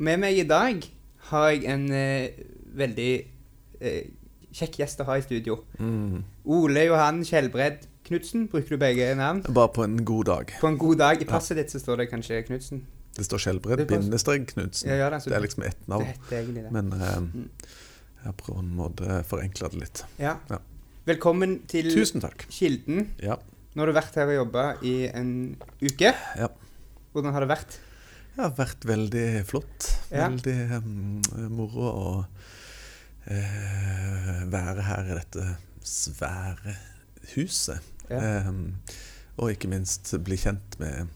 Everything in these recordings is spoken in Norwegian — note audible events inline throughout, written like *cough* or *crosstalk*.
med meg i dag har jeg en eh, veldig eh, kjekk gjest å ha i studio. Mm. Ole Johan Skjelbred Knutsen, bruker du begge navn? Bare på en god dag. På en god dag. I passet ditt så står det kanskje Knutsen. Det står Skjelbred Det bindestrek Knutsen. Ja, ja, det, Det er liksom ett det navn. heter egentlig det. Men eh, Mm. jeg prøver på en måte det litt. Ja. Ja. Velkommen til Tusen takk. Kilden. Ja. Nå har du vært her og jobba i en uke. Ja. Hvordan har det vært? Det har vært veldig flott. Veldig um, moro å uh, være her i dette svære huset. Eh, og ikke minst bli kjent med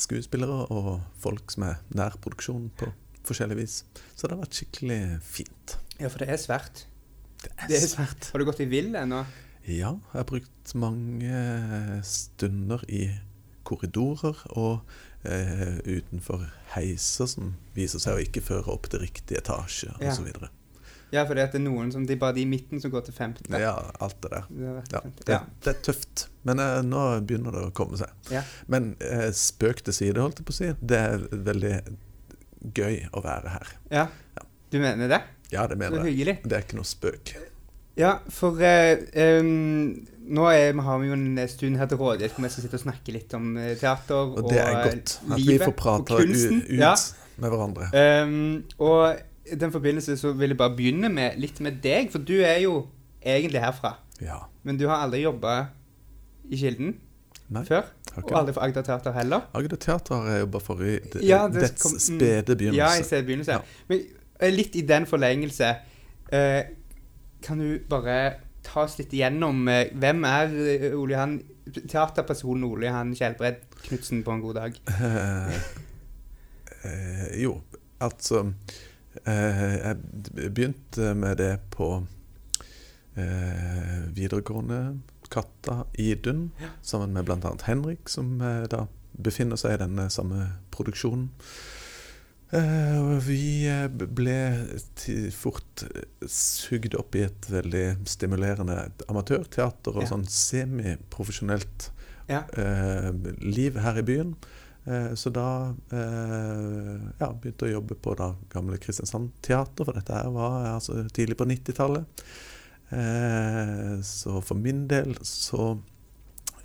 skuespillere og folk som er nær produksjon på forskjellig vis. Så det har vært skikkelig fint. Ja, for det er svært. Det er, Det er svært. Har du gått i vill ennå? Ja, jeg har brukt mange stunder i korridorer og eh, utenfor heiser som viser seg å ikke føre opp til riktig etasje Ja. osv. Ja, for det er noen som er bare de i midten som går til femte. Ja, alt det der. Det Ja, det, det er tøft, men eh, nå begynner det å komme seg. Ja. Men eh, spøk til side, holdt jeg på å si. Det er veldig gøy å være her. ja. Du mener det? Ja, det mener jeg. Det er ikke noe spøk. Ja, for eh, em, nå er, har vi jo en stund her til rådighet hvor vi skal sitte og snakke litt om eh, teater og, Og det er eh, godt. At vi får prate kunsten. ut, Ja. med hverandre. Um, og i den forbindelse så vil jeg bare begynne med litt med deg, for du er jo egentlig herfra. Ja. Men du har aldri jobba i Kilden Nei. før? Og aldri for Agder Teater heller? Agder Teater har jeg jobba for i det, Ja, det dets kom- mm. spede begynnelse. Ja, i ser begynnelse. Ja. Men eh, litt i den forlengelse uh, Kan du bare ta oss litt igjennom eh, hvem er eh, Ole Johan teaterpersonen Ole Johan Skjelbred Knutsen på en god dag? Uh, *laughs* jo, altså uh, Jeg begynte med det på videregående. Katta Idun, sammen med bl.a. Henrik, som da befinner seg i denne samme produksjonen. Eh, vi eh, ble fort eh, sugd opp i et veldig stimulerende amatørteater og Ja. sånn semiprofesjonelt Ja. liv her i byen. Så da ja, begynte jeg å jobbe på da gamle Kristiansand Teater, for dette her var altså tidlig på 90-tallet. Eh, så for min del så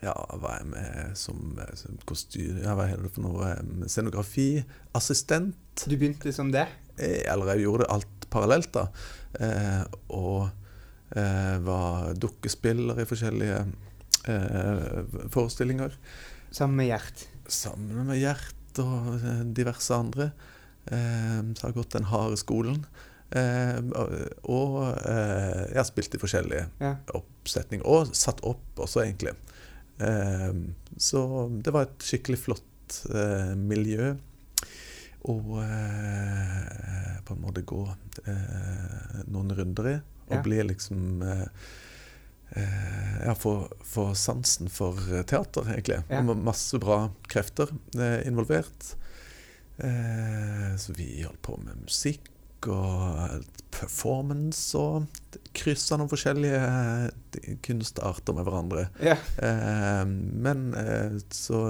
ja, var jeg med som, som kostyre Ja, hva heter det for noe? Scenografiassistent. Du begynte som det? Eh, Eller jeg gjorde alt parallelt, da. Eh, og eh, var dukkespiller i forskjellige eh, forestillinger. Sammen med Gjert? Sammen med Gjert og eh, diverse andre. Eh, så har gått den harde skolen. Eh, og eh, jeg har spilt i forskjellige Ja. oppsetninger. Og satt opp også, egentlig. Eh, så det var et skikkelig flott eh, miljø. Og eh, på en måte gå eh, noen runder i. Og bli liksom Ja, få, få sansen for teater, egentlig. Ja. Og med masse bra krefter involvert. Så vi holdt på med musikk og performance og kryssa noen forskjellige eh, kunstarter med hverandre. Yeah. Eh, men eh, så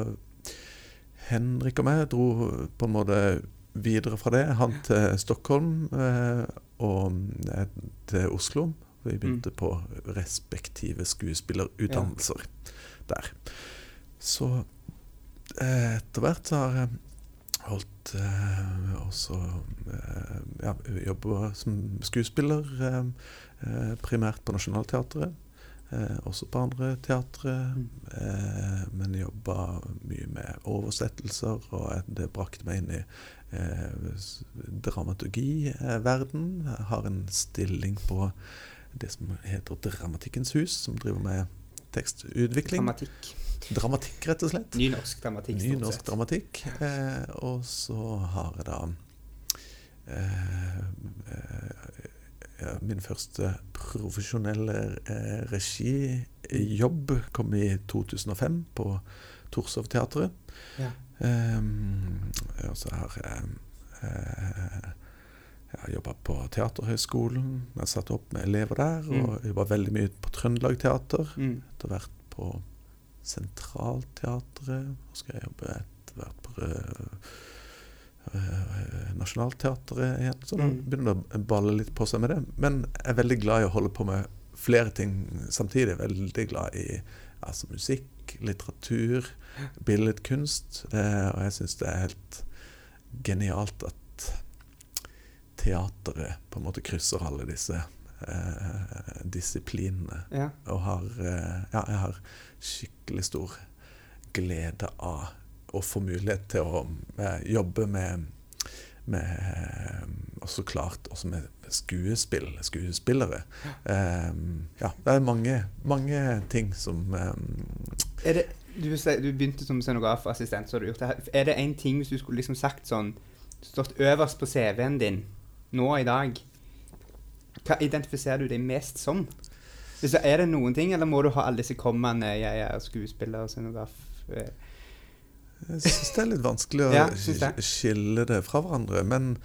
Henrik og meg dro på en måte videre fra det. Han til Stockholm eh, og jeg til Oslo. Vi begynte på respektive skuespillerutdannelser der. Så eh, etter hvert så har jeg holdt eh, også eh, ja, jobba som skuespiller, eh, eh, primært på Nationaltheatret. Eh, også på andre teatre. Mm. Men jobba mye med oversettelser, og det brakte meg inn i eh, dramaturgiverden. Jeg har en stilling på det som heter Dramatikkens hus, som driver med tekstutvikling. Dramatikk. Dramatikk, rett og slett. Nynorsk dramatikk. Ny norsk dramatikk. Eh, og så har jeg da eh, eh, Min første profesjonelle eh, regijobb kom i 2005 på Torshov-teatret. Ja. Um, og så har jeg eh, jeg jobba på Teaterhøgskolen. Jeg satt opp med elever der. Og jobba veldig mye på Trøndelag Teater. Mm. Etter hvert på Sentralteatret. Og skal jeg jobbe etter hvert på Rø- eh, Nationaltheatret igjen. Så da Mm. begynner det å balle litt på seg med det. Men jeg er veldig glad i å holde på med flere ting samtidig. Veldig glad i altså, musikk, litteratur, billedkunst. Det, og jeg syns det er helt genialt at teateret på en måte krysser alle disse eh, disiplinene. Ja. Og har eh, Ja, jeg har skikkelig stor glede av å få mulighet til å eh, jobbe med med også klart også med skuespill, skuespillere. Eh, ja, det er mange, mange ting som um, Er det, du, du begynte som scenografassistent, så har du gjort det. Er det én ting hvis du skulle liksom sagt sånn Stått øverst på CV-en din nå i dag Hva identifiserer du deg mest som? Det, er det noen ting, eller må du ha alle disse kommaene? 'jeg er skuespiller og scenograf'? eh? Jeg syns det er litt vanskelig å Ja, skille det fra hverandre. Men,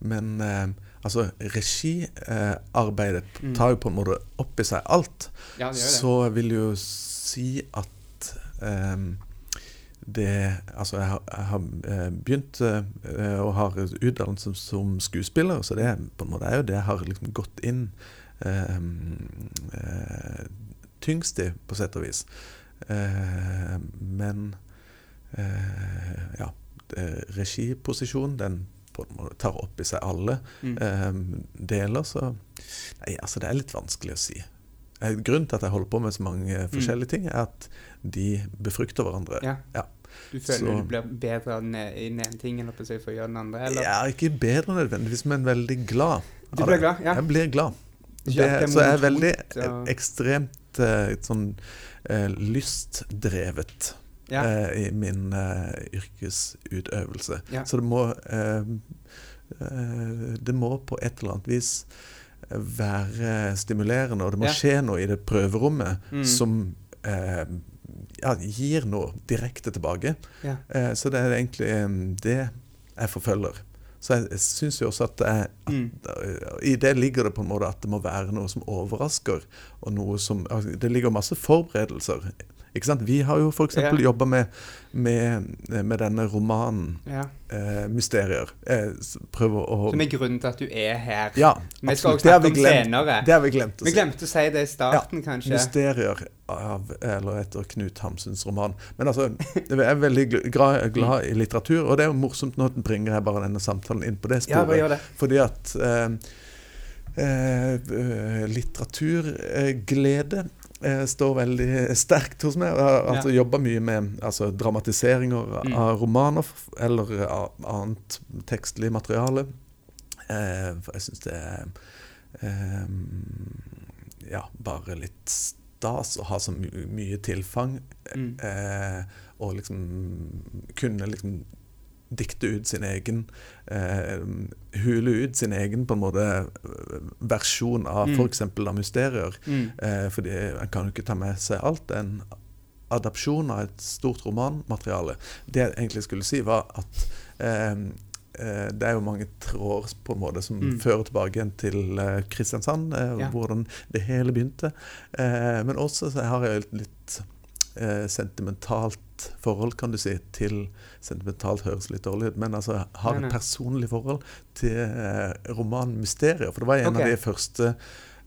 men eh, altså, regiarbeidet Mm. tar jo på en måte opp i seg alt. Ja, det det. Så vil jo si at ehm, det Altså, jeg har, jeg har eh, begynt eh, og har utdannelse som, skuespiller, så det på en måte er jo det jeg har liksom gått inn eh, tyngst i, på sett og vis. Eh, men eh, ja. regiposisjonen Regiposisjon, den tar opp i seg alle Mm. eh, deler, så Nei, altså, det er litt vanskelig å si. Eh, Grunnen til at jeg holder på med så mange forskjellige ting, er at de befrukter hverandre. Mm. Ja. Ja. Du føler Så- du blir bedre i den ene tingen for å gjøre den andre? Eller? Jeg er ikke bedre nødvendigvis, men veldig glad. Du blir glad? Ja. Jeg blir glad. Det, så jeg er veldig ekstremt eh, sånn eh, lystdrevet Ja. eh, i min yrkesutøvelse. Ja. Så det må Det må på et eller annet vis være stimulerende, og det må skje noe i det prøverommet Mm. som ja, gir noe direkte tilbake. Ja. Så det er egentlig det jeg forfølger. Så jeg, jeg syns jo også at, det at Mm. i det ligger det på en måte at det må være noe som overrasker, og noe som altså, Det ligger masse forberedelser. Ikke sant? Vi har jo f.eks. Ja. jobba med, med, med denne romanen ja. Eh, 'Mysterier'. Jeg prøver å Som er grunnen til at du er her. Ja, Vi skal også snakke om glemt. senere. Det har vi glemt å si. Vi glemte å si det i starten, kanskje. 'Mysterier' av, eller etter Knut Hamsuns roman. Men altså, jeg er veldig glad, glad i litteratur, og det er jo morsomt nå bringer jeg bare denne samtalen inn på det Ja, sporet. gjør det. Fordi at eh, eh, eh, litteraturglede står veldig sterkt hos meg. Jeg har altså jobba mye med altså, dramatiseringer Mm. av romaner eller av annet tekstlig materiale. Eh, for jeg syns det er eh, ja, bare litt stas å ha så my mye tilfang. Mm. Eh, og liksom kunne liksom dikte ut sin egen eh, Hule ut sin egen på en måte versjon av Mm. f.eks. mysterier. Mm. Eh, fordi en kan jo ikke ta med seg alt. En adapsjon av et stort romanmateriale. Det jeg egentlig skulle si, var at eh, eh, det er jo mange tråder på en måte som Mm. fører tilbake igjen til eh, Kristiansand, eh, Ja. hvordan det hele begynte. Men også så har jeg litt eh, sentimentalt forhold, kan du si, til Sentimentalt høres litt dårlig ut, men altså har et personlig forhold til eh, romanen 'Mysterier'. For det var en okay. av de første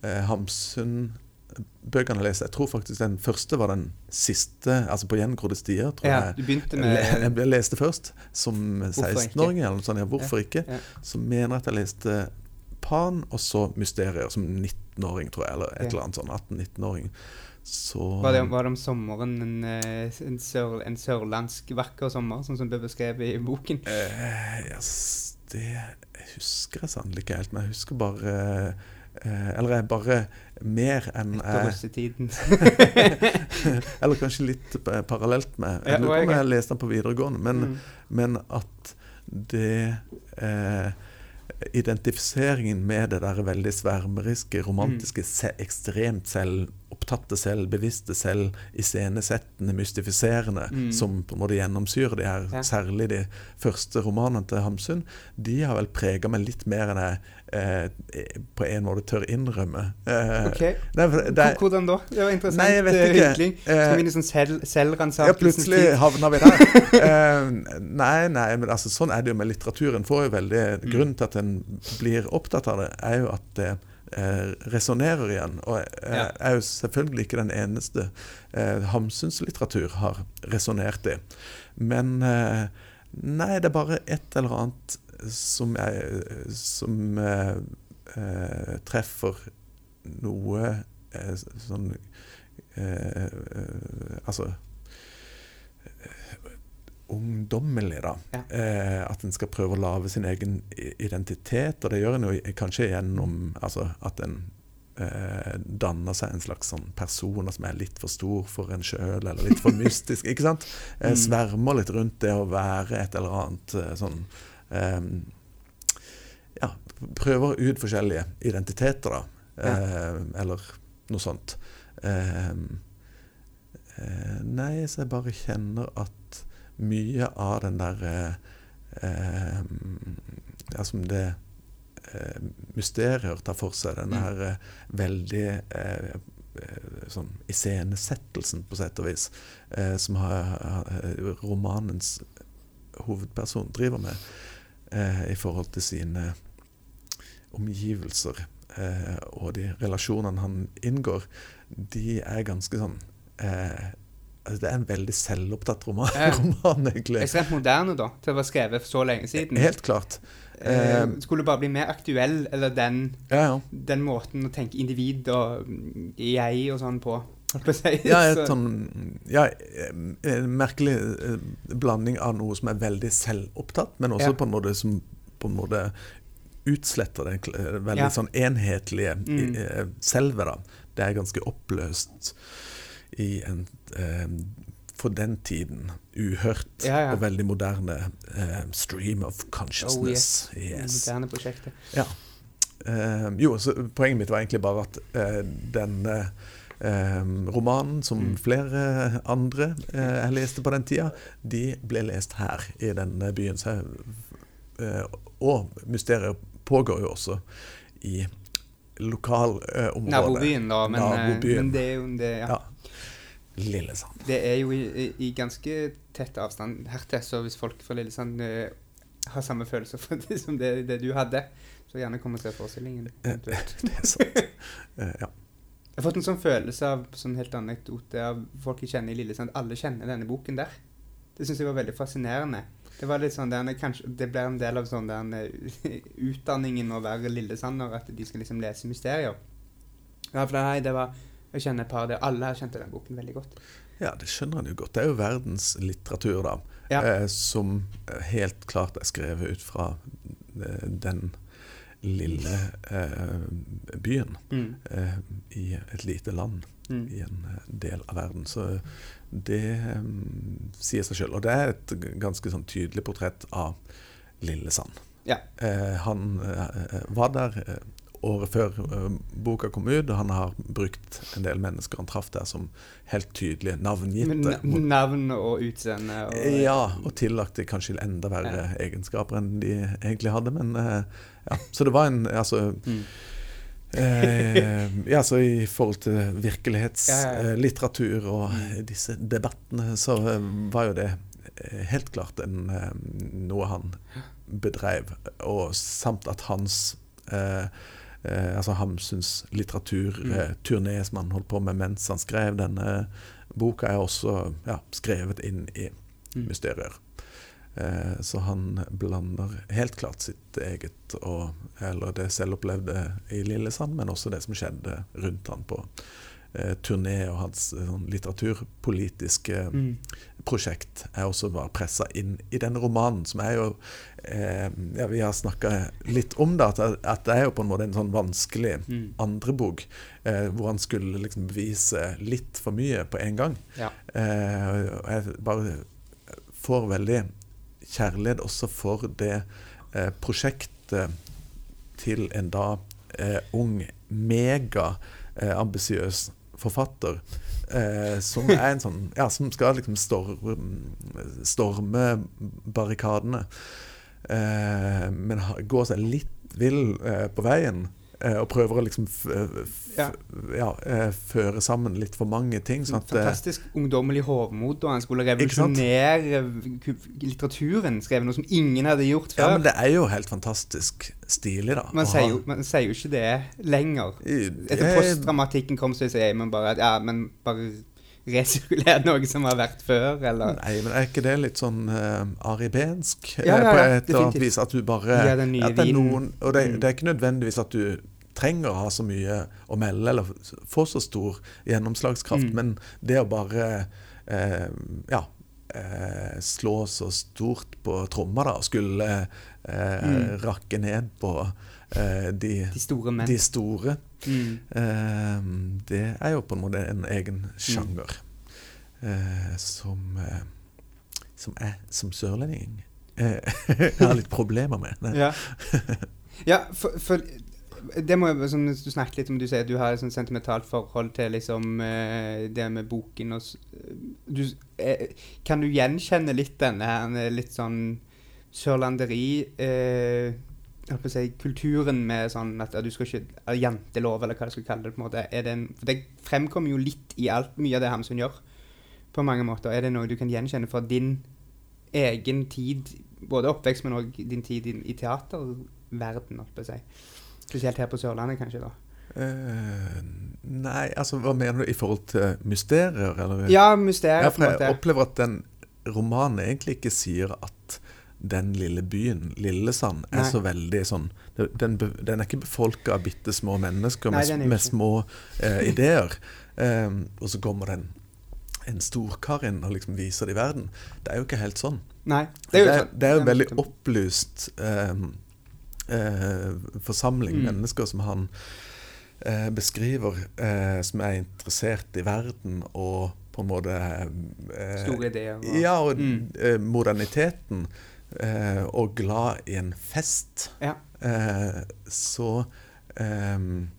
eh, Hamsun-bøkene jeg leste. Jeg tror faktisk den første var den siste, altså på gjengrodde stier. tror Ja, jeg. du begynte Jeg le- Jeg leste først som 16-åring. eller noe sånt. Ja, hvorfor ikke? ja. Så mener jeg at jeg leste Pan, og så Mysterier som 19-åring, tror jeg. Eller et eller annet sånn 18-19-åring. Så var, det, var det om sommeren en, eh, en, sør, en sørlandsk vakker sommer, sånn som det ble beskrevet i boken? Eh, yes, det husker jeg sannelig ikke helt, men jeg husker bare eh, Eller jeg bare mer enn Etter jeg russetiden. *laughs* Eller kanskje litt parallelt med Jeg lurer på om jeg- har leste den på videregående, men, Mm. men at det eh, Identifiseringen med det der veldig svermeriske, romantiske, se, ekstremt selv, bevisste selv, iscenesettende, mystifiserende, Mm. som på en måte gjennomsyrer de her, Ja. særlig de første romanene til Hamsun, de har vel prega meg litt mer enn jeg eh, på en måte tør innrømme. Eh, Ok. det, det, Hvordan da? Det var interessant Nei, jeg vet eh, ikke. Eh, Skal vi liksom selv, ja, plutselig havna vi der. *laughs* Eh, nei, nei, men altså, sånn er det jo med litteraturen. Får jo veldig, Mm. Grunnen til at en blir opptatt av det, er jo at det eh, resonnerer igjen. Og jeg Ja. er jo selvfølgelig ikke den eneste eh, Hamsuns litteratur har resonnert i. Men eh, nei, det er bare et eller annet som, jeg, som eh, eh, treffer noe eh, sånn eh, eh, Altså eh, ungdommelig, da. Ja. Eh, at en skal prøve å lage sin egen identitet. Og det gjør en jo kanskje gjennom altså, at en eh, danner seg en slags sånn personer som er litt for stor for en sjøl, eller litt for *laughs* mystisk. ikke sant? Eh, Mm. svermer litt rundt det å være et eller annet eh, sånn eh, Ja, prøver ut forskjellige identiteter, da. Eh, eller noe sånt. Nei, så jeg bare kjenner at mye av den der eh, eh, Ja, som det eh, mysteriet tar for seg, den Mm. der eh, veldig eh, eh, sånn iscenesettelsen, på sett og vis, eh, som har, romanens hovedperson driver med eh, i forhold til sine omgivelser eh, og de relasjonene han inngår, de er ganske sånn eh, altså Det er en veldig selvopptatt roman, Ja. *laughs* roman egentlig. Ekstremt moderne, da, til å være skrevet for så lenge siden. Helt klart. Eh, eh, skulle bare bli mer aktuell, eller den, Ja, ja. den måten å tenke individ og mm, jeg og sånn på. Ja, et sånn ja, en merkelig eh, blanding av noe som er veldig selvopptatt, men også Ja. på en måte som på en måte utsletter det veldig Ja. sånn enhetlige Mm. i, eh, selve. Det er ganske oppløst i en eh, for den tiden uhørt Ja, ja. og veldig moderne eh, stream of consciousness. Oh, Yes. moderne prosjektet. Ja. Eh, jo, så poenget mitt var egentlig bare at eh, den eh, eh, romanen, som Mm. flere andre eh, jeg leste på den tida, de ble lest her i den eh, byen. Så, eh, og mysteriet pågår jo også i lokalområdet. Nabobyen, da, men, eh, Nabobyen. men det er jo det, ja. Ja. Lillesand. Det er jo i, i, ganske tett avstand her til, så hvis folk fra Lillesand uh, har samme følelse for det som det, det du hadde, så gjerne kom og se forestillingen. *laughs* Det er sant. Eh, ja. Jeg har fått en sånn følelse av sånn helt anekdote av folk jeg kjenner i Lillesand. Alle kjenner denne boken der. Det syns jeg var veldig fascinerende. Det var litt sånn der, kanskje, det ble en del av sånn der, eh, utdanningen å være lillesander, at de skal liksom lese mysterier. Ja, for nei, det var Jeg kjenner et par der. Alle har kjent den boken veldig godt. ja, det skjønner en jo godt. Det er jo verdenslitteratur, da. Ja. eh, som helt klart er skrevet ut fra eh, den lille eh, byen Mm. eh, i et lite land Mm. i en eh, del av verden. Så det eh, sier seg sjøl. Og det er et ganske sånn tydelig portrett av Lillesand. Ja. Eh, han var der året før eh, boka kom ut, og han har brukt en del mennesker han traff der som helt tydelige navngitte. navn og utseende og Ja, og tillagt de kanskje enda verre egenskaper enn de egentlig hadde. Men eh, ja, Så det var en Altså Mm. eh, ja, så I forhold til virkelighetslitteratur ja, ja. og Mm. disse debattene, så eh, var jo det eh, helt klart en, eh, noe han bedrev. Og samt at hans eh, eh, altså Hamsuns litteraturturné Mm. som han holdt på med mens han skrev denne boka, er også ja, skrevet inn i Mm. mysterier. Eh, så han blander helt klart sitt eget og Eller det selvopplevde i Lillesand, men også det som skjedde rundt han på turné, og hans eh, sånn litteraturpolitiske Mm. prosjekt jeg også var pressa inn i denne romanen, som er jo eh, Ja, vi har snakka litt om det, at, at det er jo på en måte en sånn vanskelig Mm. andrebok, eh, hvor han skulle liksom bevise litt for mye på en gang. Ja. Eh, jeg bare får veldig kjærlighet også for det eh, prosjektet til en da eh, ung, megaambisiøs forfatter eh, som er en sånn Ja, som skal liksom stor, storme barrikadene. Eh, men ha- går seg litt vill eh, på veien. Eh, Og prøver å liksom f Ja. ja, eh, føre sammen litt for mange ting. Sånn at, eh, Fantastisk ungdommelig hovmod, og han skulle revolusjonere litteraturen. Skrev noe som ingen hadde gjort før. ja, men det er jo helt fantastisk stilig, da. man, sier jo, man sier jo ikke det lenger. Etter postdramatikken kom, så sier man bare at ja, men bare resirkuler noe som har vært før, eller Nei, men er ikke det litt sånn uh, aribensk? Ja, ja, ja, på et eller annet vis at du bare Ja, den nye at det er noen, Og det, Mm. det er ikke nødvendigvis at du trenger å ha så mye å melde eller få så stor gjennomslagskraft, Mm. men det å bare uh, ja, uh, slå så stort på tromma da, og skulle eh, Mm. rakke ned på eh, de, de store de store, Mm. eh, det er jo på en måte en egen sjanger. Eh, som, eh, som jeg som sørlending eh, *laughs* har litt problemer med. Ja, ja for, for det må jo, som du snakket litt om, du sier du har et sånn sentimentalt forhold til liksom eh, det med boken og du, Kan du gjenkjenne litt denne litt sånn sørlanderi eh, si, kulturen med sånn at ja, du skal ikke jentelov, Jantelov, eller hva jeg skal kalle det. på en måte det, en, det fremkommer jo litt i alt, mye av det Hamsun gjør. På mange måter. Er det noe du kan gjenkjenne fra din egen tid, både oppvekst, men òg din tid i, i teaterverden, holdt på å si? Spesielt her på Sørlandet, kanskje, da. Uh, nei, altså hva mener du i forhold til mysterier? Eller? Ja, mysterier. Ja, for en jeg opplever at den romanen egentlig ikke sier at den lille byen, Lillesand, er Nei. så veldig sånn Den, den er ikke befolka av bitte små mennesker Nei, med, den er med små eh, *laughs* ideer. Um, og så kommer det en, en storkar inn og liksom viser det i verden. Det er jo ikke helt sånn. Nei. Det er, jo det sånn- er, jo veldig opplyst um, uh, forsamling Mm. mennesker som han uh, beskriver, som er interessert i verden og på en måte Store ideer. Og, Ja, og Mm. moderniteten. Eh, og glad i en fest. Ja. Eh, så ehm,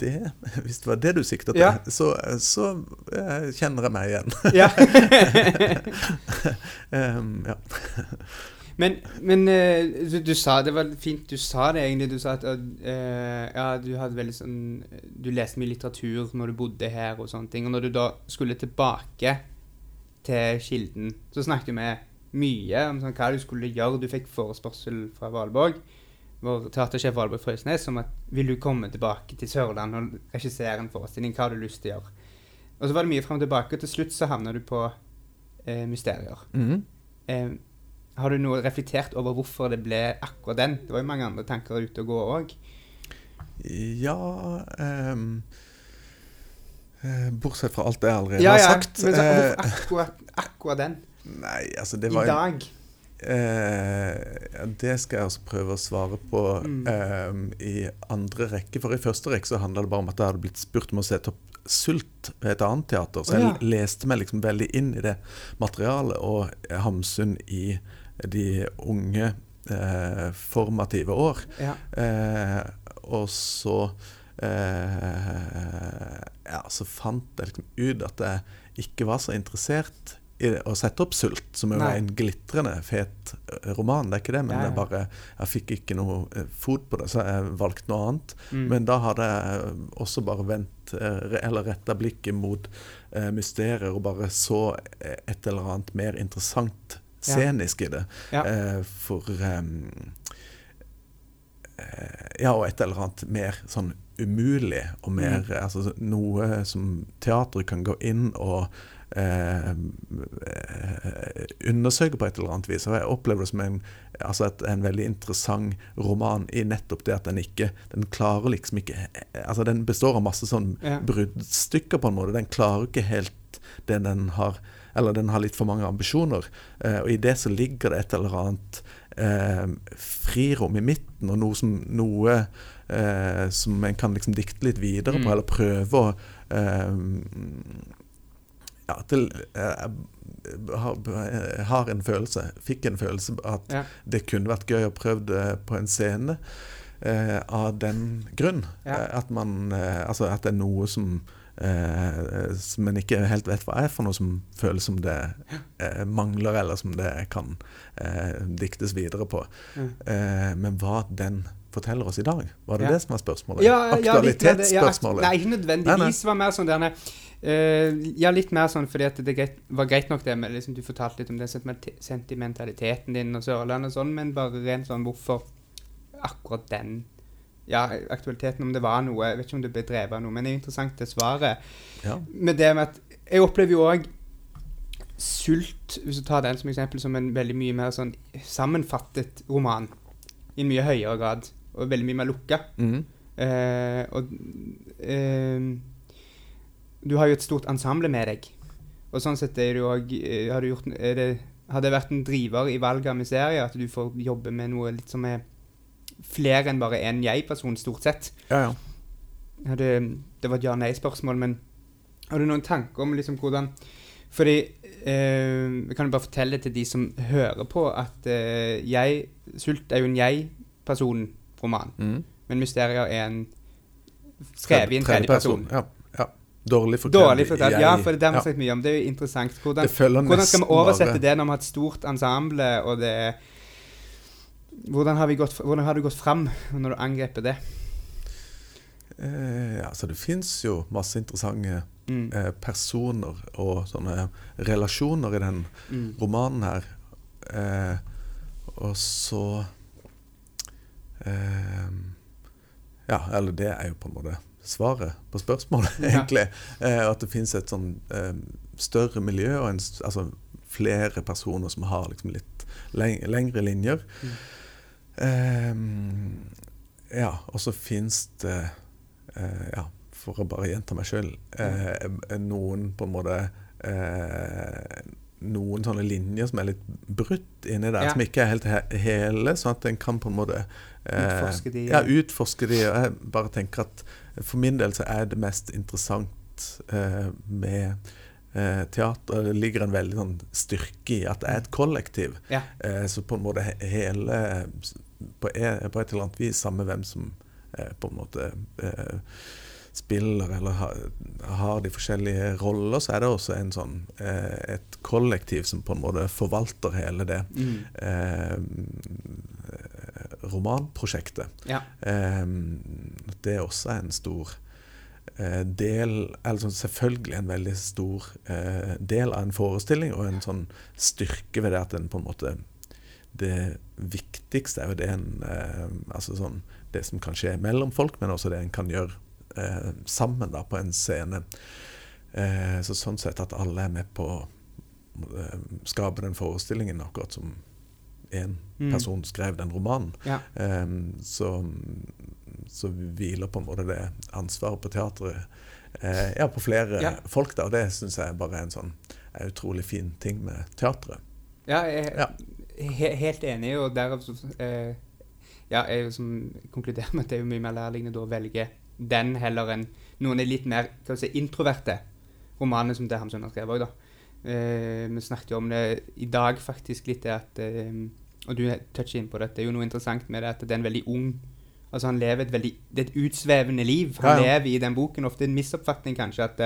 det *laughs* Hvis det var det du sikta til, Ja. så, så eh, kjenner jeg meg igjen. ja. *laughs* *laughs* Ehm, ja. Men, men eh, du, du sa Det var fint du sa det, egentlig. Du sa at uh, ja, du hadde veldig sånn Du leste mye litteratur når du bodde her og sånne ting. Og når du da skulle tilbake til Kilden, så snakket vi mye om sånn, hva du skulle gjøre. Du fikk forespørsel fra Valborg, vår teatersjef Valborg Frøsnes, om at vil du komme tilbake til Sørlandet og regissere en forestilling. Hva har du lyst til å gjøre? Og så var det mye fram og tilbake, og til slutt så havna du på eh, mysterier. Mhm. Eh, har du noe reflektert over hvorfor det ble akkurat den? Det var jo mange andre tanker ute og gå òg. Ja eh, Bortsett fra alt jeg allerede Ja, har ja. sagt. Men så, eh, akkurat, akkurat den? Nei, altså det var I dag? Eh, det skal jeg også prøve å svare på Mm. eh, i andre rekke. For i første rekke så handla det bare om at jeg hadde blitt spurt om å sette opp Sult ved et annet teater. Så jeg jeg ja. leste meg liksom veldig inn i det materialet, og Hamsun i de unge eh, formative år. Ja. Eh, og så eh, Ja, så fant jeg liksom ut at jeg ikke var så interessert å sette opp Sult, som jo Nei. er en glitrende fet eh, roman. Det er ikke det, men Ja, ja. jeg bare Jeg fikk ikke noe eh, fot på det, så jeg valgte noe annet. Mm. Men da hadde jeg også bare vendt eh, eller retta blikket mot eh, mysterier og bare så et eller annet mer interessant Ja. scenisk i det. Ja. Eh, for eh, Ja, og et eller annet mer sånn umulig og mer Mm. Altså noe som teatret kan gå inn og eh, eh, undersøke på et eller annet vis. Og jeg opplever det som en, altså et, en veldig interessant roman i nettopp det at den ikke Den klarer liksom ikke Altså den består av masse sånn Ja. bruddstykker, på en måte. Den klarer ikke helt det den har Eller den har litt for mange ambisjoner. Eh, og i det så ligger det et eller annet eh, frirom i midten, og noe som, noe, eh, som en kan liksom dikte litt videre Mm. på, eller prøve å eh, Ja, til, eh, jeg har, jeg har en følelse, fikk en følelse at Ja. det kunne vært gøy å prøve det på en scene. Eh, av den grunn. Ja. Eh, at man eh, Altså at det er noe som eh, som en ikke helt vet hva er for noe, som føles som det eh, mangler, eller som det kan eh, diktes videre på. Mm. Eh, men hva den forteller oss i dag, var det Ja. det som var spørsmålet? Ja, Aktualitetsspørsmålet? nei, ikke nødvendigvis. Det var mer sånn derne eh, Ja, litt mer sånn fordi at det greit, var greit nok det med liksom, Du fortalte litt om den sentimentaliteten din og Sørlandet og sånn, men bare rent sånn hvorfor akkurat den Ja, aktualiteten, om det var noe Jeg vet ikke om det ble drevet av noe, men det er interessant det svaret. Ja. Med det med at Jeg opplever jo òg Sult, hvis du tar den som eksempel, som en veldig mye mer sånn sammenfattet roman. I en mye høyere grad. Og veldig mye mer lukka. Mhm. Eh, og eh, Du har jo et stort ensemble med deg. Og sånn sett er jo òg Har du gjort det, Har det vært en driver i valget av mysterier at du får jobbe med noe litt som er flere enn bare én jeg-person, stort sett? ja, ja. Har det, det var et ja-nei-spørsmål, men har du noen tanker om liksom hvordan Fordi eh, kan jo bare fortelle til de som hører på, at eh, jeg Sult er jo en jeg-person-roman. mm. Men Mysterier er en skrevet i en tredje person. Ja. Dårlig fortalt. Dårlig fortalt. Ja, for det har vi snakket mye om. Det er jo interessant. Hvordan, hvordan skal vi oversette bare- det når vi har et stort ensemble, og det hvordan har, vi gått, hvordan har du gått fram når du angriper det? Eh, altså det fins jo masse interessante Mm. eh, personer og sånne relasjoner i den Mm. romanen her. Eh, og så eh, Ja, eller det er jo på en måte svaret på spørsmålet, *laughs* Ja. egentlig. Eh, at det fins et sånn eh, større miljø, og en, altså flere personer som har liksom litt lengre linjer. Mm. Eh, ja, og så fins det eh, Ja, for å bare gjenta meg sjøl eh, Noen på en måte eh, Noen sånne linjer som er litt brutt inni der, Ja. som ikke er helt he hele, sånn at en kan på en måte eh, Utforske de, Ja, ja. utforske de. Og jeg bare tenker at for min del så er det mest interessant eh, med eh, teater Det ligger en veldig sånn styrke i at det er et kollektiv. Ja. Eh, så på en måte hele på, et eller annet vis, samme hvem som på en måte eh, spiller eller har, de forskjellige roller, så er det også en sånn eh, et kollektiv som på en måte forvalter hele det Mm. Romanprosjektet. Ja. Eh, det er også en stor eh, del sånn selvfølgelig en veldig stor eh, del av en forestilling, og en sånn styrke ved det at en på en måte Det viktigste er jo det en eh, Altså sånn det som kan skje mellom folk, men også det en kan gjøre sammen da på en scene. Eh, så sånn sett at alle er med på å skape den forestillingen, akkurat som én Mm. person skrev den romanen. Ja. Um, så, så hviler på en måte det ansvaret på teatret uh, ja, på flere Ja. folk. da, og Det syns jeg bare er en sånn er utrolig fin ting med teatret. Ja, jeg er he helt enig, og derav så uh, Ja, jeg som konkluderer med at det er mye mer nærliggende da å velge den heller enn noen er litt mer si, introverte romanene som det Hamsun har skrevet òg, da. Eh, vi snakket jo om det i dag, faktisk, litt det at eh, Og du toucher inn på det, det er jo noe interessant med det at det er en veldig ung Altså Han lever et veldig Det er et utsvevende liv. Han Ja, ja. lever i den boken. Ofte en misoppfatning, kanskje, at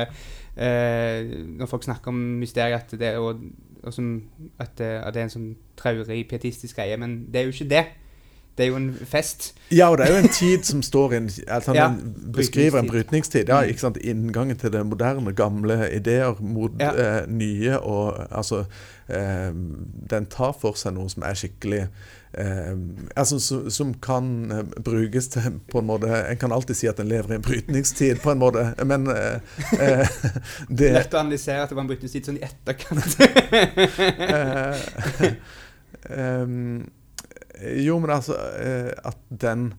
eh, når folk snakker om mysteriet, at det og, og som, at, at det er en sånn traurig, pietistisk greie. Men det er jo ikke det. Det er jo en fest. Ja, og det er jo en tid som står inn altså, Ja, beskriver en brytningstid. Ja, Mm. ikke sant? Inngangen til det moderne, gamle ideer mot Ja. eh, nye. Og altså eh, Den tar for seg noe som er skikkelig eh, altså, som, som kan eh, brukes til på en måte En kan alltid si at en lever i en brytningstid, på en måte, men eh, eh, *laughs* det Lett å analysere at det var en brytningstid sånn i etterkant. *laughs* Ehm, jo, men altså eh, At den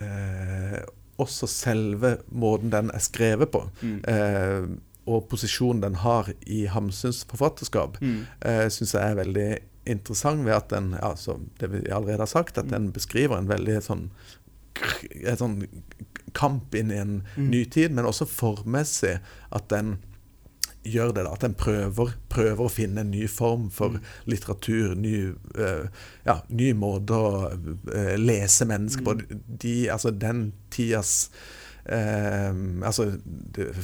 eh, Også selve måten den er skrevet på, mm. eh, og posisjonen den har i Hamsuns forfatterskap, Mm. eh, syns jeg er veldig interessant ved at den, ja, det vi allerede har sagt, at den beskriver en veldig sånn en sånn kamp inn i en Mm. ny tid, men også formessig at den gjør det. da, At en prøver, prøver å finne en ny form for Mm. litteratur. Ny, uh, ja, ny måte å uh, lese mennesker på. Mm. De, altså Den tidas eh, Altså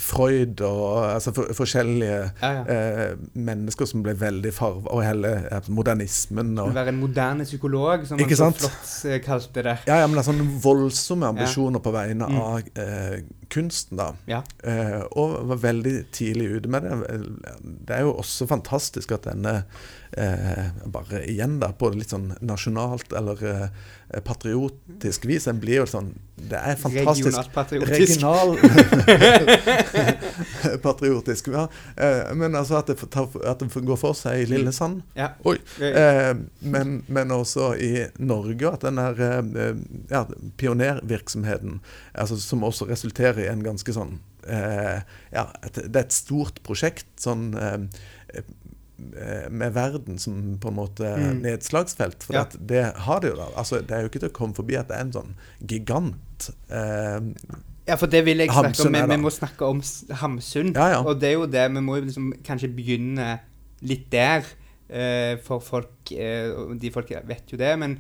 Freud og altså for, forskjellige Ja, ja. eh, mennesker som ble veldig farva, og hele modernismen og være en moderne psykolog, som han så flott kalte det. Ja, ja, men det er sånne voldsomme ambisjoner på vegne Mm. av eh, kunsten, da. Ja. Eh, og var veldig tidlig ute med det. Det er jo også fantastisk at denne eh, Bare igjen, da, på litt sånn nasjonalt eller eh, patriotisk vis. Den blir jo sånn Det er fantastisk. Regional *laughs* *laughs* patriotisk, ja. Eh, men altså at det, tar, at det går for seg i Lillesand. Ja. Oi. Eh, Eh, men, men også i Norge, at den der ja, pionervirksomheten, altså, som også resulterer i en ganske sånn eh, Ja, et, det er et stort prosjekt sånn eh, eh, med verden som på en måte Mm. nedslagsfelt. For Ja. at det har det jo da. Altså, det er jo ikke til å komme forbi at det er en sånn gigant. Eh, Ja, for det vil jeg snakke Hamsun om. Vi, vi må snakke om Hamsun. Ja, ja. Og det er jo det, vi må liksom kanskje begynne litt der. Uh, for folk uh, de folk vet jo det, men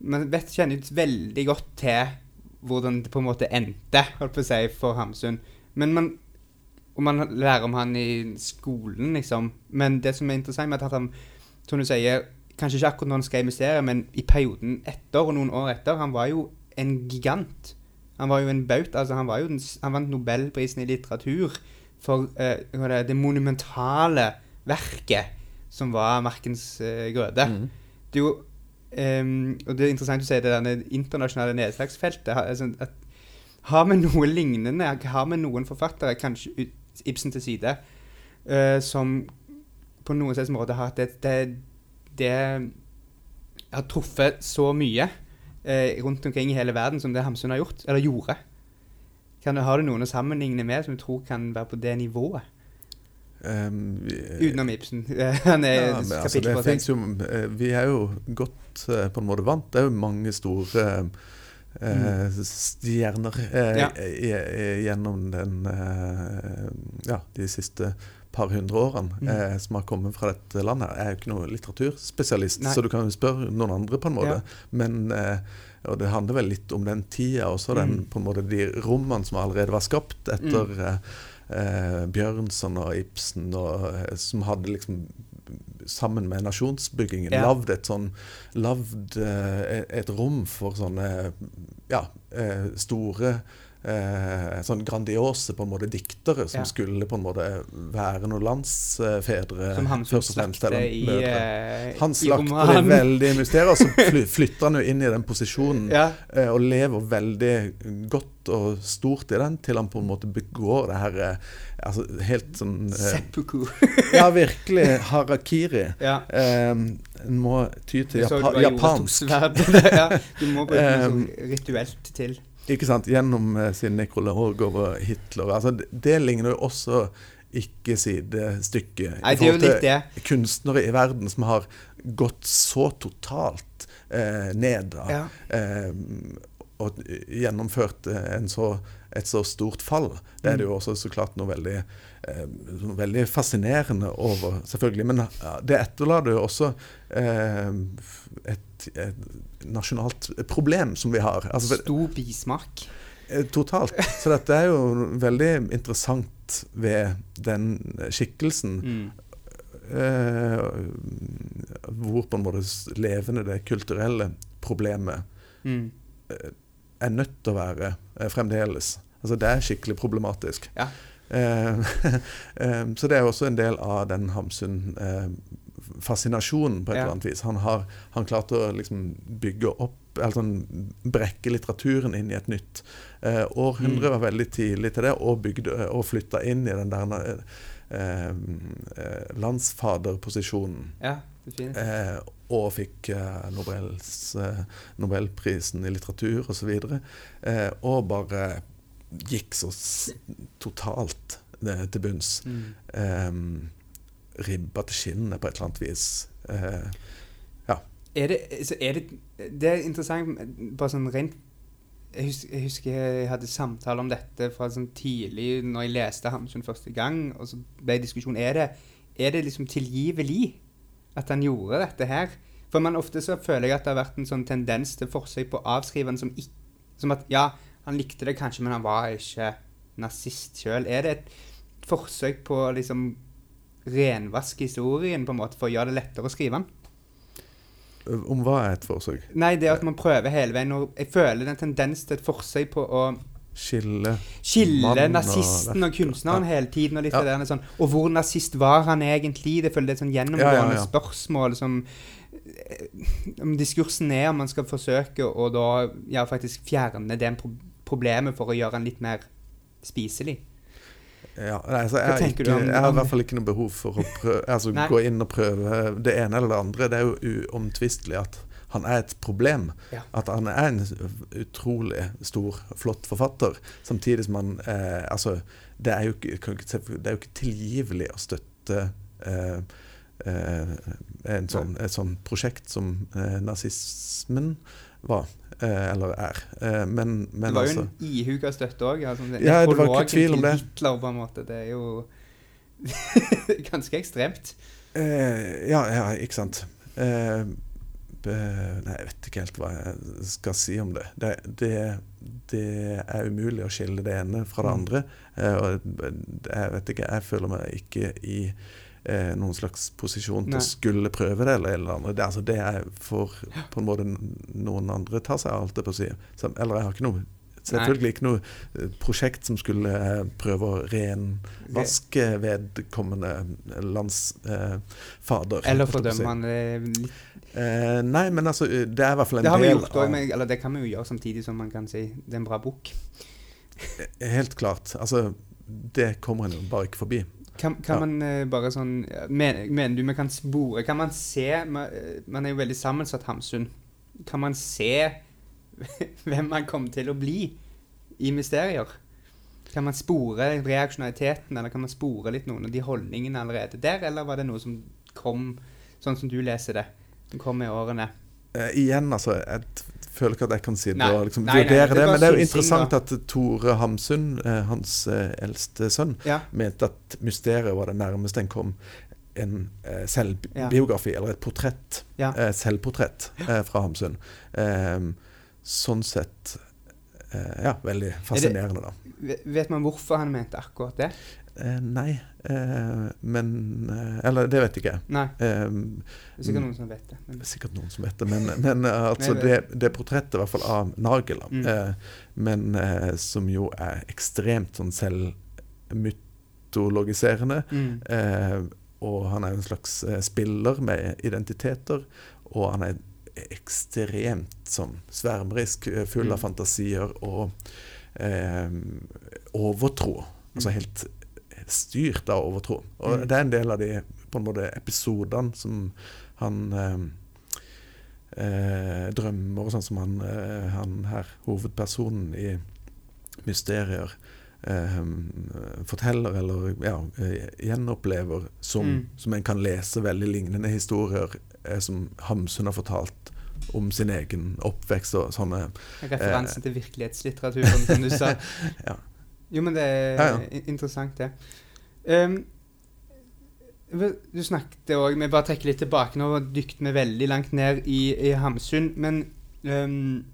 man vet, kjenner jo veldig godt til hvordan det på en måte endte, holdt på å si, for Hamsun. Men man Og man lærer om han i skolen, liksom. Men det som er interessant med at han, som du sier, kanskje ikke akkurat når han skrev mysteriet, men i perioden etter og noen år etter, han var jo en gigant. Han var jo en baut. Altså, han, var jo den, han vant Nobelprisen i litteratur for eh, det, det monumentale verket som var 'Markens eh, grøde'. mm. Det er jo ehm, Og det er interessant å si det derne internasjonale nedslagsfeltet. ha- Altså, at, har vi noe lignende? Har vi noen forfattere, kanskje Ibsen til side, uh, som på noen slags måte har hatt det, det, det har truffet så mye uh, rundt omkring i hele verden som det Hamsun har gjort, eller gjorde? Kan har du noen å sammenligne med som du tror kan være på det nivået? Um, vi- Utenom Ibsen. *laughs* Han er Ja, men altså, det finnes jo, eh, vi er jo godt eh, på en måte vant. Det er jo mange store Mm. stjerner eh, Mm. Ja. gjennom den eh, Ja, de siste par hundre årene Mm. eh, som har kommet fra dette landet. Jeg er jo ikke noen litteraturspesialist, Nei. så du kan jo spørre noen andre på en måte. Ja. Men eh, og det handler vel litt om den tida også, den, Mm. på en måte de rommene som allerede var skapt etter eh, Bjørnson og Ibsen, og, eh, som hadde liksom sammen med nasjonsbyggingen Ja. lagd et sånn Lagd eh, et rom for sånne ja, eh, store eh, sånn grandiose på en måte diktere som Ja. skulle på en måte være noen landsfedre. Som han først slakter i, mødre. eh, Han i slakter det veldig i mysteriet, og så fly, flytter han jo inn i den posisjonen Ja. eh, og lever veldig godt og stort i den, til han på en måte begår det her eh, altså helt sånn eh, Seppuku. Ja, virkelig harakiri. ja. Eh, En må ty til japa japansk, ja, du må bruke noe Um, sånn rituelt til. Ikke sant, gjennom eh, sin nekrolog over Hitler. Altså, det, ligner jo også ikke sidestykket Nei, det er jo litt det. kunstnere i verden som har gått så totalt eh, ned. Da. Ja. eh, og gjennomført eh, en så, et så stort fall. Det er det jo også så klart noe veldig, veldig fascinerende over, selvfølgelig. Men det etterlater jo også eh, et, et nasjonalt problem som vi har. Altså, Stor bismak. eh, totalt. Så dette er jo veldig interessant ved den skikkelsen. Mm. Eh, hvor på en måte levende det kulturelle problemet Mm. er nødt til å være eh, fremdeles. Altså Det er skikkelig problematisk. Ja. Eh, *laughs* eh, så det er også en del av den Hamsun-fascinasjonen på et Ja. eller annet vis. Han har han klart å liksom bygge opp eller sånn, brekke litteraturen inn i et nytt eh, århundre. Mm. Var veldig tidlig til det, og, bygde, og flytta inn i den der eh, eh, landsfaderposisjonen. ja. Eh, og fikk eh, Nobels, eh, Nobelprisen i litteratur osv. Eh, og bare gikk så totalt til bunns. Mm. Um, ribba til skinnet på et eller annet vis. Eh, Er det, er det, det er interessant, bare sånn rent jeg husker, jeg husker jeg hadde samtale om dette fra sånn tidlig når jeg leste Hamsun første gang. og så ble diskusjonen er det, er det liksom tilgivelig at han gjorde dette her. For man ofte så føler jeg at det har vært en sånn tendens til forsøk på å avskrive han som, som at ja, Han likte det kanskje, men han var ikke nazist sjøl. Er det et forsøk på å liksom renvaske historien på en måte for å gjøre det lettere å skrive den? Om hva er et forsøk? Nei, det at man prøver hele veien. Og jeg føler det er en tendens til et forsøk på å Skille skille nazisten og og kunstneren Ja. hele tiden. Og Ja. der, sånn, og hvor nazist var han egentlig? Det føler det er et sånn gjennomgående ja. spørsmål som eh, om Diskursen er om man skal forsøke å da ja, faktisk fjerne den pro problemet for å gjøre den litt mer spiselig. Ja, nei, altså, jeg, ikke, om- jeg har i hvert fall ikke noe behov for å prøve, *laughs* altså, gå inn og prøve det ene eller det andre. Det er jo uomtvistelig at han er et problem. Ja. At han er en utrolig stor, flott forfatter. Samtidig som han eh, Altså, det er, jo det er jo ikke tilgivelig å støtte eh, eh, en sånn, et sånt prosjekt som eh, nazismen var. Eh, eller er. Eh, men, men det var jo altså en ihuga støtte òg. Altså, Ja, det var ikke tvil om det. Hitler, på en måte. Det er jo *laughs* ganske ekstremt. Eh, ja, ja, ikke sant. Eh, nei, jeg vet ikke helt hva jeg skal si om det. Det, det, det er umulig å skille det ene fra det Mm. andre. Jeg vet ikke, jeg føler meg ikke i eh, noen slags posisjon til Nei. å skulle prøve det eller, eller annet. Det, altså, det er for på en måte noen andre tar seg av, alt det på å si. Så, eller jeg har ikke noe Selvfølgelig ikke noe eh, prosjekt som skulle eh, prøve å renvaske vedkommende landsfader. Eller fordømme han eh, litt. Eh, nei, men altså, det er i hvert fall en Det har vi del gjort av av eller det kan vi jo gjøre samtidig som man kan si det er en bra bok. Helt klart. Altså, det kommer en jo bare ikke forbi. Kan, kan Ja. man eh, bare sånn mener, Mener du vi kan spore Kan man se Man, eh, man er jo veldig sammensatt Hamsun. Kan man se *laughs* hvem man kommer til å bli i mysterier? Kan man spore reaksjonaliteten, eller kan man spore litt noen av de holdningene allerede der, eller var det noe som kom sånn som du leser det, som kom med årene? Uh, igjen, altså, jeg t- føler ikke at jeg kan sitte Nei. og liksom Nei, nei, vurdere det det, men det er jo interessant at Tore Hamsun, eh, hans eh, eldste sønn, Ja. mente at mysteriet var det nærmeste en kom en eh, Ja. selvbiografi, eller et portrett. Ja. Selvportrett fra Hamsun. Eh, sånn sett Ja, veldig fascinerende, da. Vet man hvorfor han mente akkurat det? Eh, nei, eh, men eh, Eller det vet ikke jeg. Nei, Eh, det er sikkert noen som vet det. Men, er sikkert noen som vet det, men, men eh, *laughs* altså det, det- portrettet i hvert fall av Nagel, Mm. eh, men som jo er ekstremt sånn selvmytologiserende. mm. Eh, og han er en slags spiller med identiteter, og han er ekstremt sånn svermerisk, full av Mm. fantasier og eh, overtro. Altså Mm. helt styrt av overtro. Og Mm. det er en del av de på en måte episodene som han eh, eh, drømmer og sånn som han, eh, han her, hovedpersonen i Mysterier, eh, forteller eller ja, eh, gjenopplever som, Mm. som en kan lese veldig lignende historier eh, som Hamsun har fortalt om sin egen oppvekst og sånne Referansen til virkelighetslitteraturen, som du sa. *laughs* Ja. Jo, men det er Ja, ja. interessant, det. Um, du snakket òg Vi bare trekker litt tilbake. Nå dykket vi veldig langt ned i, i Hamsun. Men um,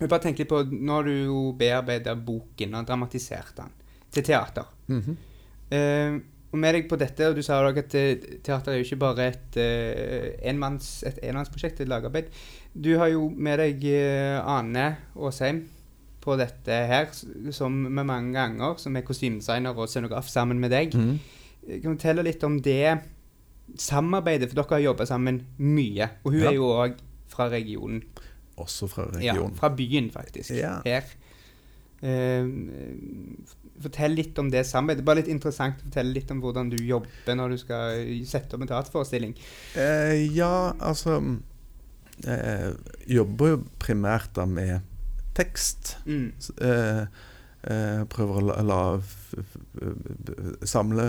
jeg bare tenker litt på Nå har du jo bearbeida boken og dramatisert den til teater. Mhm. Um, og med deg på dette, og du sa òg at eh, teater er jo ikke bare et uh, enmanns, et enmannsprosjekt, et lagarbeid. Du har jo med deg uh, Ane Aasheim på dette her, som med mange ganger, som er kostymedesigner og scenograf sammen med deg. Eh, Kan du fortelle litt om det samarbeidet, for dere har jobba sammen mye. Og hun Ja. er jo òg fra regionen. Også fra regionen. Ja, fra byen, faktisk. Ja. Her. Uh, fortell litt om det samarbeidet. Bare litt interessant å fortelle litt om hvordan du jobber når du skal sette opp en teaterforestilling. Uh, ja, altså Jeg jobber jo primært da med tekst. Mm. Eh, eh, prøver å la, la samle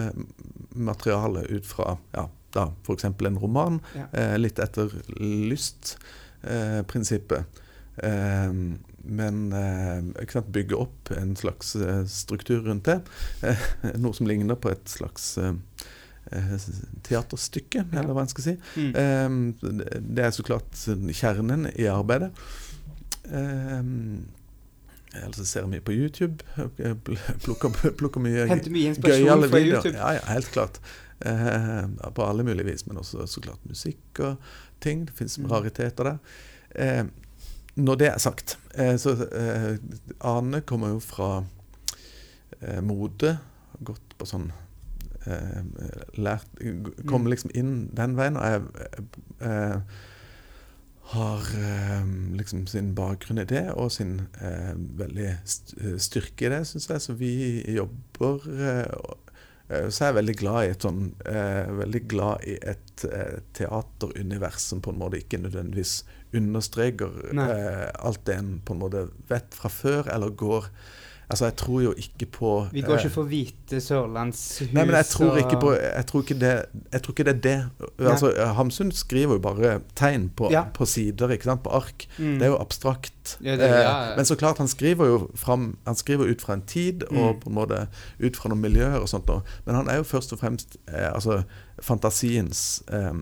materiale ut fra ja, da f.eks. en roman, Ja. eh, litt etter lystprinsippet. Eh, men eh, sant, bygge opp en slags struktur rundt det. Noe som ligner på et slags teaterstykke, eller hva en skal si. Mm. Det er så klart kjernen i arbeidet. Eh, altså ser mye på YouTube. Plukker, plukker mye Henter mye inspirasjon fra. YouTube. Ja, ja, helt klart. Eh, på alle mulige vis, men også så klart musikk og ting. Det fins Mm. rariteter der. Eh, når det er sagt, så eh, Ane kommer jo fra eh, mode. Gått på sånn eh, lært, Kom Mm. liksom inn den veien. Og jeg eh, har eh, liksom sin bakgrunn i det, og sin eh, veldig styrke i det, syns jeg. Så vi jobber eh, eh, Så er jeg veldig glad i et sånn eh, Veldig glad i et eh, teaterunivers som på en måte ikke nødvendigvis understreker eh, alt det en på en måte vet fra før, eller går Altså, jeg tror jo ikke på Vi går eh, ikke for hvite sørlandshus Nei, men jeg tror ikke på Jeg tror ikke det, tror ikke det er det. Altså, Hamsun skriver jo bare tegn på, Ja. på sider, ikke sant, på ark. Mm. Det er jo abstrakt. Ja, det- ja. Eh, Men så klart, han skriver jo fram, Han skriver ut fra en tid og Mm. på en måte ut fra noen miljøer og sånt. Men han er jo først og fremst eh, altså fantasiens eh, eh, eh,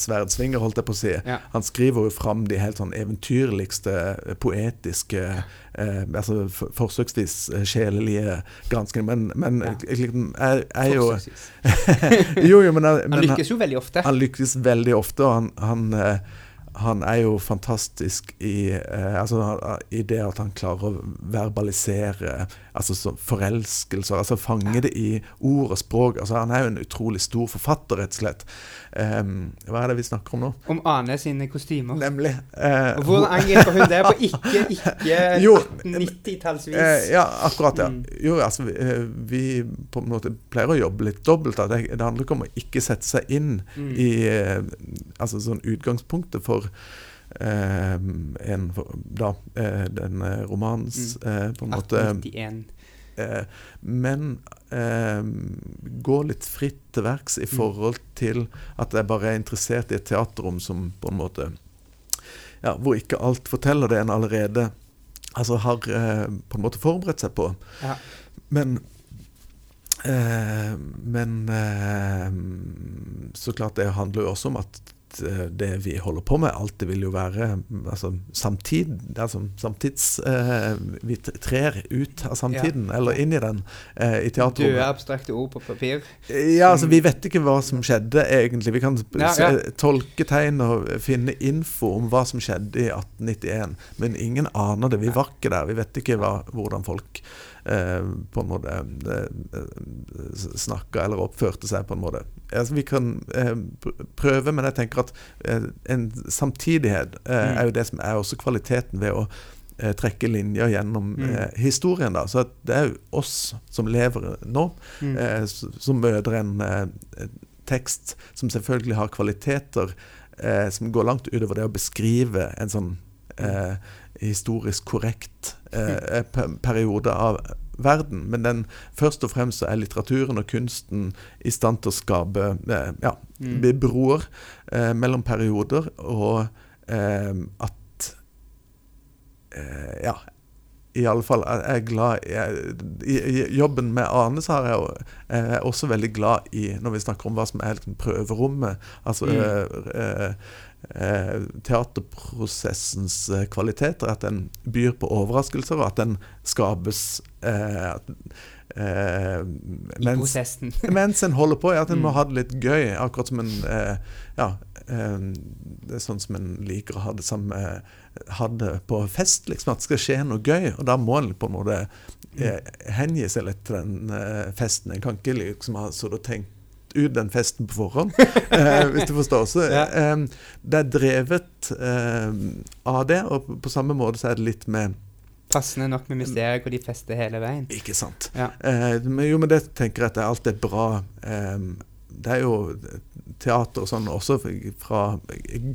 sverdsvinger, holdt jeg på å si. Ja. Han skriver jo fram de helt sånn eventyrligste, eh, poetiske, eh, altså for, forsøksvis eh, sjelelige granskene. Men, men Ja. jeg, liksom, jeg, jeg er jo. *laughs* Jo, jo, men, men, Han lykkes jo veldig ofte. han lykkes veldig ofte, og han, han, eh, han er jo fantastisk i, eh, altså, i det at han klarer å verbalisere altså, så forelskelser. Altså fange det i ord og språk. Altså, han er jo en utrolig stor forfatter, rett og slett. Um, hva er det vi snakker om nå? Om Ane sine kostymer. Nemlig Uh, Og hvordan angriper hun det på *laughs* ikke, ikke 90-tallsvis? Uh, ja, akkurat. ja. Mm. Jo, altså, vi, eh, vi på en måte pleier å jobbe litt dobbelt. Da. Det, det handler ikke om å ikke sette seg inn Mm. i eh, altså sånn utgangspunktet for eh, en, for- da, eh, den romans, Mm. eh, på en måte 1891. eh, Men eh, gå litt fritt til verks i Mm. forhold til at jeg bare er interessert i et teaterrom som på en måte ja, Hvor ikke alt forteller det en allerede altså har eh, på en måte forberedt seg på. Ja. Men eh, Men eh, så klart det handler jo også om at eh, det vi holder på med, alltid vil jo være altså, samtid, altså, samtids eh, Vi trer ut av samtiden, eller inn i den, eh, i Døde er abstrakte ord på papir. Ja, altså Vi vet ikke hva som skjedde, egentlig. Vi kan Ja, ja. tolke tegn og finne info om hva som skjedde i 1891, men ingen aner det. Vi var ikke der. Vi vet ikke hva, hvordan folk eh, på en måte eh, snakka eller oppførte seg, på en måte. Altså, vi kan eh, prøve, men jeg tenker at eh, en samtidighet eh, Mm. er jo det som er også kvaliteten ved å eh, trekke linjer gjennom Mm. eh, historien. da, Så det er jo oss som lever nå, Mm. eh, som møter en eh, tekst som selvfølgelig har kvaliteter eh, som går langt utover det å beskrive en sånn eh, historisk korrekt eh, periode av verden. Men den, først og fremst så er litteraturen og kunsten i stand til å skape eh, ja, Mm. broer eh, mellom perioder, og eh, at eh, Ja. I alle fall jeg er glad jeg, i, I jobben med Ane så er jeg jo jeg er også veldig glad i, når vi snakker om hva som er liksom prøverommet, altså Mm. eh, eh, eh, teaterprosessens eh, kvaliteter, at den byr på overraskelser, og at den skapes eh, eh, I mens, prosessen. *laughs* mens en holder på, ja, at en må Mm. ha det litt gøy. Akkurat som en Ja, det er sånn som en liker å ha det sammen med ha det på fest, liksom. At det skal skje noe gøy. Og da må en på en måte eh, hengi seg litt til den eh, festen. En kan ikke liksom ha så tenkt ut den festen på forhånd, *laughs* eh, hvis du forstår. Så eh, det er drevet eh, av det, og på- samme måte så er det litt med Passende nok med mysteriet hvor de fester hele veien. Ikke sant. Ja. Eh, men jo, men det tenker jeg at alt er bra eh, Det er jo teater og sånn også fra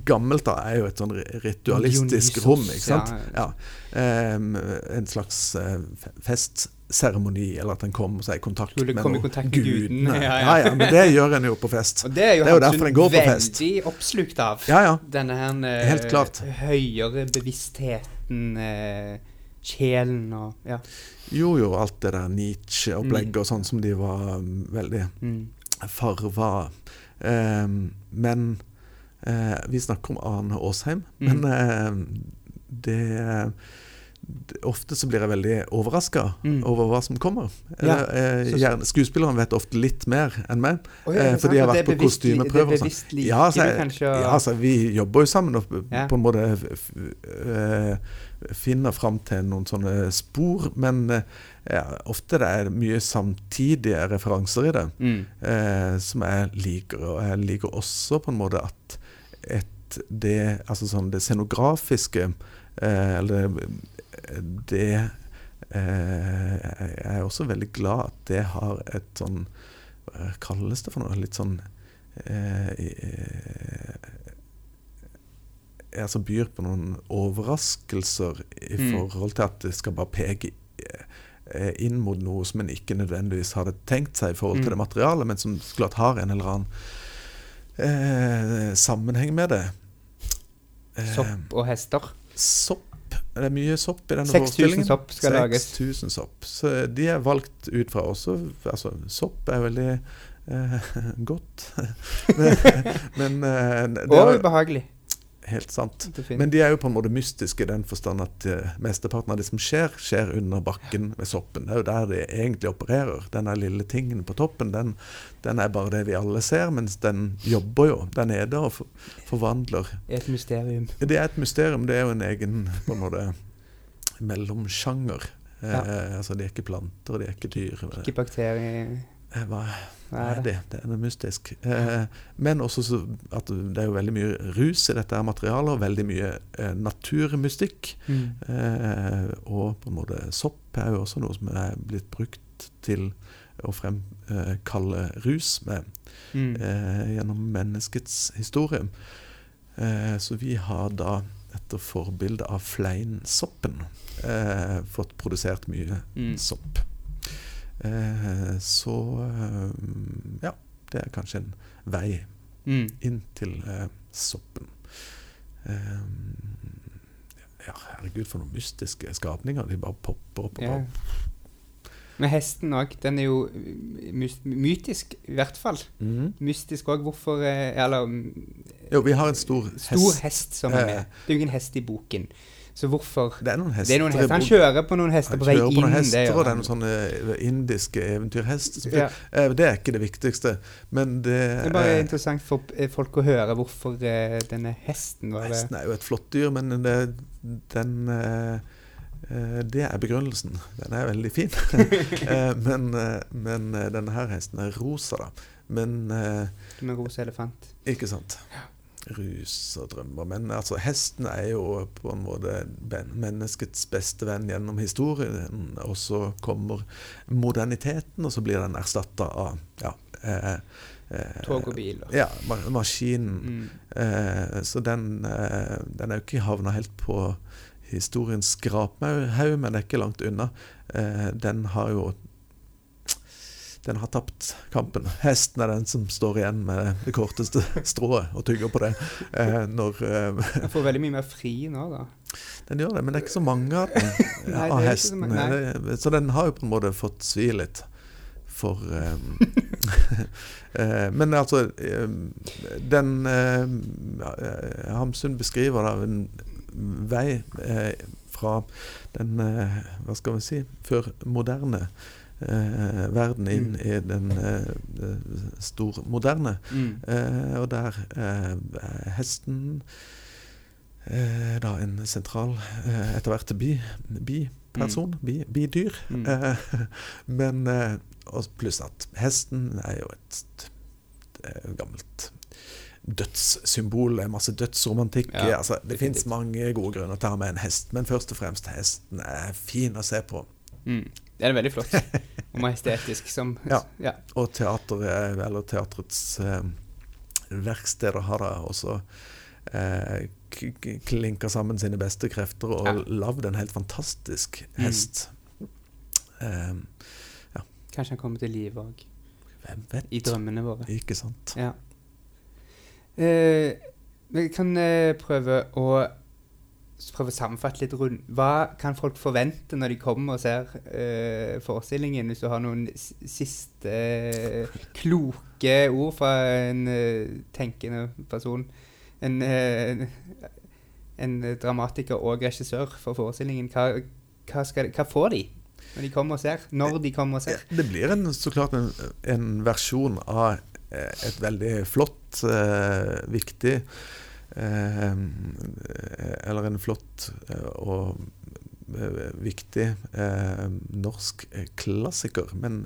gammelt av er jo et sånn ritualistisk Dionysos, rom, ikke sant? ja. Ja. Um, en slags eh, festseremoni, eller at en kommer seg i kontakt med noen kontakt med gudene, ja, ja. ja, ja, men det gjør en jo på fest. Og det er jo, Det er jo derfor den går på fest. veldig oppslukt av. Ja, ja. Denne her uh, Helt klart. høyere bevisstheten, Uh, sjelen og Ja. Jo, jo, alt det der Nietzsche-opplegget og sånn som de var um, veldig Mm. Farva. Um, men eh, Vi snakker om Arne Aasheim. Mm. Men eh, det Ofte så blir jeg veldig overraska Mm. over hva som kommer. Ja, eh, gjerne, skuespillerne vet ofte litt mer enn meg. oh, ja, eh, for de har vært på kostymeprøver Det er sånn. bevisst like, Ja, så jeg- kanskje og... Ja, altså, vi jobber jo sammen og på en måte eh, finner fram til noen sånne spor. Men ofte det er mye samtidige referanser i det mm. eh, som jeg liker. Og jeg liker også på en måte at et, det, altså sånn det scenografiske Eller det eh, Jeg er også veldig glad at det har et sånn Hva kalles det for noe? Litt sånn eh, eh, altså byr på noen overraskelser i Mm. forhold til at det skal bare peke eh, inn mot noe som en ikke nødvendigvis hadde tenkt seg i forhold til Mm. det materialet, men som klart har en eller annen eh, sammenheng med det. Eh, Sopp og hester. sopp. Det er mye sopp i denne 6000 forestillingen. sopp skal lages. 000 sopp. Så de er valgt ut fra også Altså, sopp er veldig eh, *laughs* godt. *laughs* men eh, det Og ubehagelig. Helt sant. definitivt. Men de er jo på en måte mystiske i den forstand at uh, mesteparten av det som skjer, skjer under bakken med soppen. Det er jo der de egentlig opererer. Den lille tingen på toppen, den, den er bare det vi alle ser, mens den jobber jo der nede og for, forvandler. Et mysterium. Det er et mysterium. Det er jo en egen på en måte mellomsjanger. Eh, altså, de er ikke planter, de er ikke dyr. Ikke bakterier. Eh, Hva er det? det, er noe mystisk. Eh, men også så at det er jo veldig mye rus i dette materialet, og veldig mye eh, naturmystikk. Mm. Og på en måte sopp er jo også noe som er blitt brukt til å fremkalle rus med Mm. gjennom menneskets historie. Så vi har da, etter forbilde av fleinsoppen, fått produsert mye Mm. sopp. Eh, så eh, ja, det er kanskje en vei Mm. inn til eh, soppen. Ja, herregud, for noen mystiske skapninger. De bare popper opp og Ja. bare Men hesten òg, den er jo mytisk, i hvert fall. Mhm. Mystisk òg. Hvorfor Eller mm, Jo, vi har en stor hest. stor hest som er med. Det er jo ingen hest i boken. Så hvorfor Det er noen hester. Det er noen hester. Han kjører på noen hester på vei inn. noen hester, det og det er noen sånne eh, indiske eventyrhester. Ja. Eh, Det er ikke det viktigste, men det, Det er bare interessant for eh, folk å høre hvorfor denne hesten var det. Hesten er jo et flott dyr, men det, den Det er begrunnelsen. Den er veldig fin. *laughs* Men, men denne her hesten er rosa, da. Men Med rosa elefant. Ikke sant. Rus og drømmer. Men altså, hesten er jo på en måte menneskets beste venn gjennom historien. Og så kommer moderniteten, og så blir den erstatta av ja, eh, eh, Tog og bil. Ja, ma maskinen. Mm. Eh, så den, eh, den er jo ikke havna helt på historiens skraphaug, men det er ikke langt unna. Eh, den har jo den har tapt kampen. Hesten er den som står igjen med det korteste strået og tygger på det. Eh, når eh, Den får veldig mye mer fri nå, da. Den gjør det, men det er ikke så mange av den. *laughs* Av så hestene. mange, Det- Så den har jo på en måte fått svi litt. For eh, *laughs* eh, Men altså eh, Den eh, Hamsun beskriver da en vei eh, fra den eh, Hva skal vi si før moderne eh, verden inn Mm. i den eh, stormoderne. Mm. Eh, og der eh, hesten eh, da en sentral, eh, etter hvert bi, biperson, bi, bidyr. Mm. Eh, *laughs* men pluss at hesten er jo et, et gammelt dødssymbol. Masse dødsromantikk. Ja, altså, det fins mange gode grunner til å ha med en hest, men først og fremst hesten er fin å se på. Mm. Det er veldig flott. Og majestetisk som *laughs* Ja. ja. Og teateret, eller teatrets eh, verksteder har da også eh, klinka sammen sine beste krefter og Ja. lagd en helt fantastisk Mm. hest. ja. Kanskje han kommer til live òg. hvem vet? I drømmene våre. Ikke sant? Ja. Eh, vi kan eh, prøve å prøve å sammenfatte litt rundt Hva kan folk forvente når de kommer og ser uh, forestillingen, hvis du har noen siste uh, kloke ord fra en uh, tenkende person? En, en dramatiker og regissør for forestillingen, hva, hva, skal, hva får de når de kommer og ser? Når de kommer og ser? Det blir en, så klart en, en versjon av et veldig flott, viktig Eller en flott eh, og eh, viktig eh, norsk eh, klassiker. Men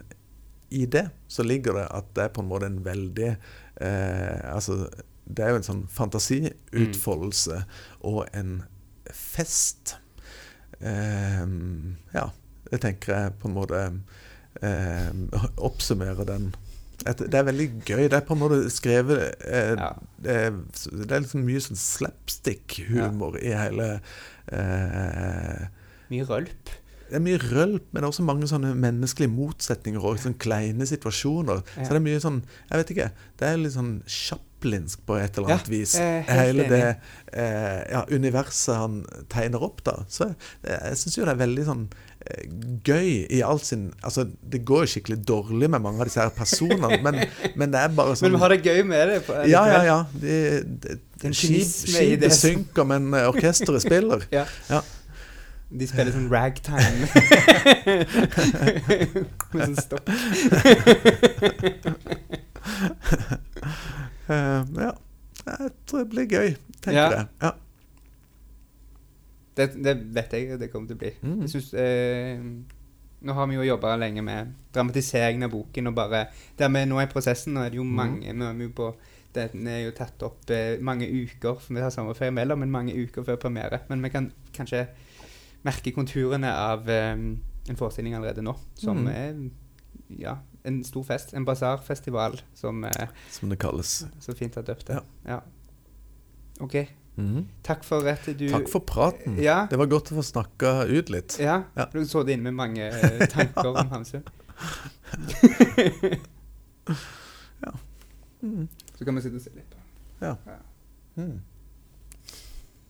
i det så ligger det at det er på en måte en veldig eh, Altså, det er jo en sånn fantasiutfoldelse og en fest. Eh, ja, det tenker jeg på en måte eh, oppsummerer den. Et, det er veldig gøy. Det er på en måte skrevet eh, Ja. det, er, det er liksom mye sånn slapstick-humor i hele eh, Mye rølp. Det er mye rølp, men det er også mange sånne menneskelige motsetninger og sånne kleine situasjoner. Ja. Så det er mye sånn Jeg vet ikke. Det er litt sånn Chaplinsk på et eller annet Ja, vis. Hele det eh, ja, universet han tegner opp, da. Så eh, jeg syns jo det er veldig sånn eh, gøy i all sin Altså, det går jo skikkelig dårlig med mange av disse her personene, men, *laughs* men det er bare sånn Men vi har det gøy med det. på- Ja, ja, ja. De, de, de, skipet synker, men eh, orkesteret spiller. *laughs* Ja. Ja. De spiller sånn ragtime. *laughs* Med sånn stopp. Eh, ja. Jeg tror det blir gøy, tenker Ja. jeg. Ja. Det, det vet jeg det kommer til å bli. Mm. Jeg synes, eh, nå har vi jo jobba lenge med dramatiseringen av boken, og bare Der vi nå er i prosessen, nå er det jo Mm. mange Nå er vi jo på Den er jo tatt opp eh, mange uker, for vi har sommerferie mellom, men mange uker før premiere. Men vi kan kanskje merke konturene av eh, en forestilling allerede nå, som Mm. er ja, en stor fest. En basarfestival, som eh, Som det kalles. så fint har døpt det. Ja. Ja. OK. Mhm. Takk for at du Takk for praten. Ja. Det var godt å få snakka ut litt. Ja, Ja. du så det inn med mange eh, *laughs* tanker om Hamsun. *laughs* Mhm. Så kan vi sitte og se litt på. Ja. Mm.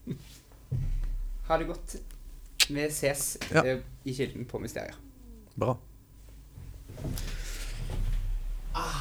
*laughs* Ha det godt. Vi ses Ja. eh, i Kilden på Mysterier. Bra. Ah.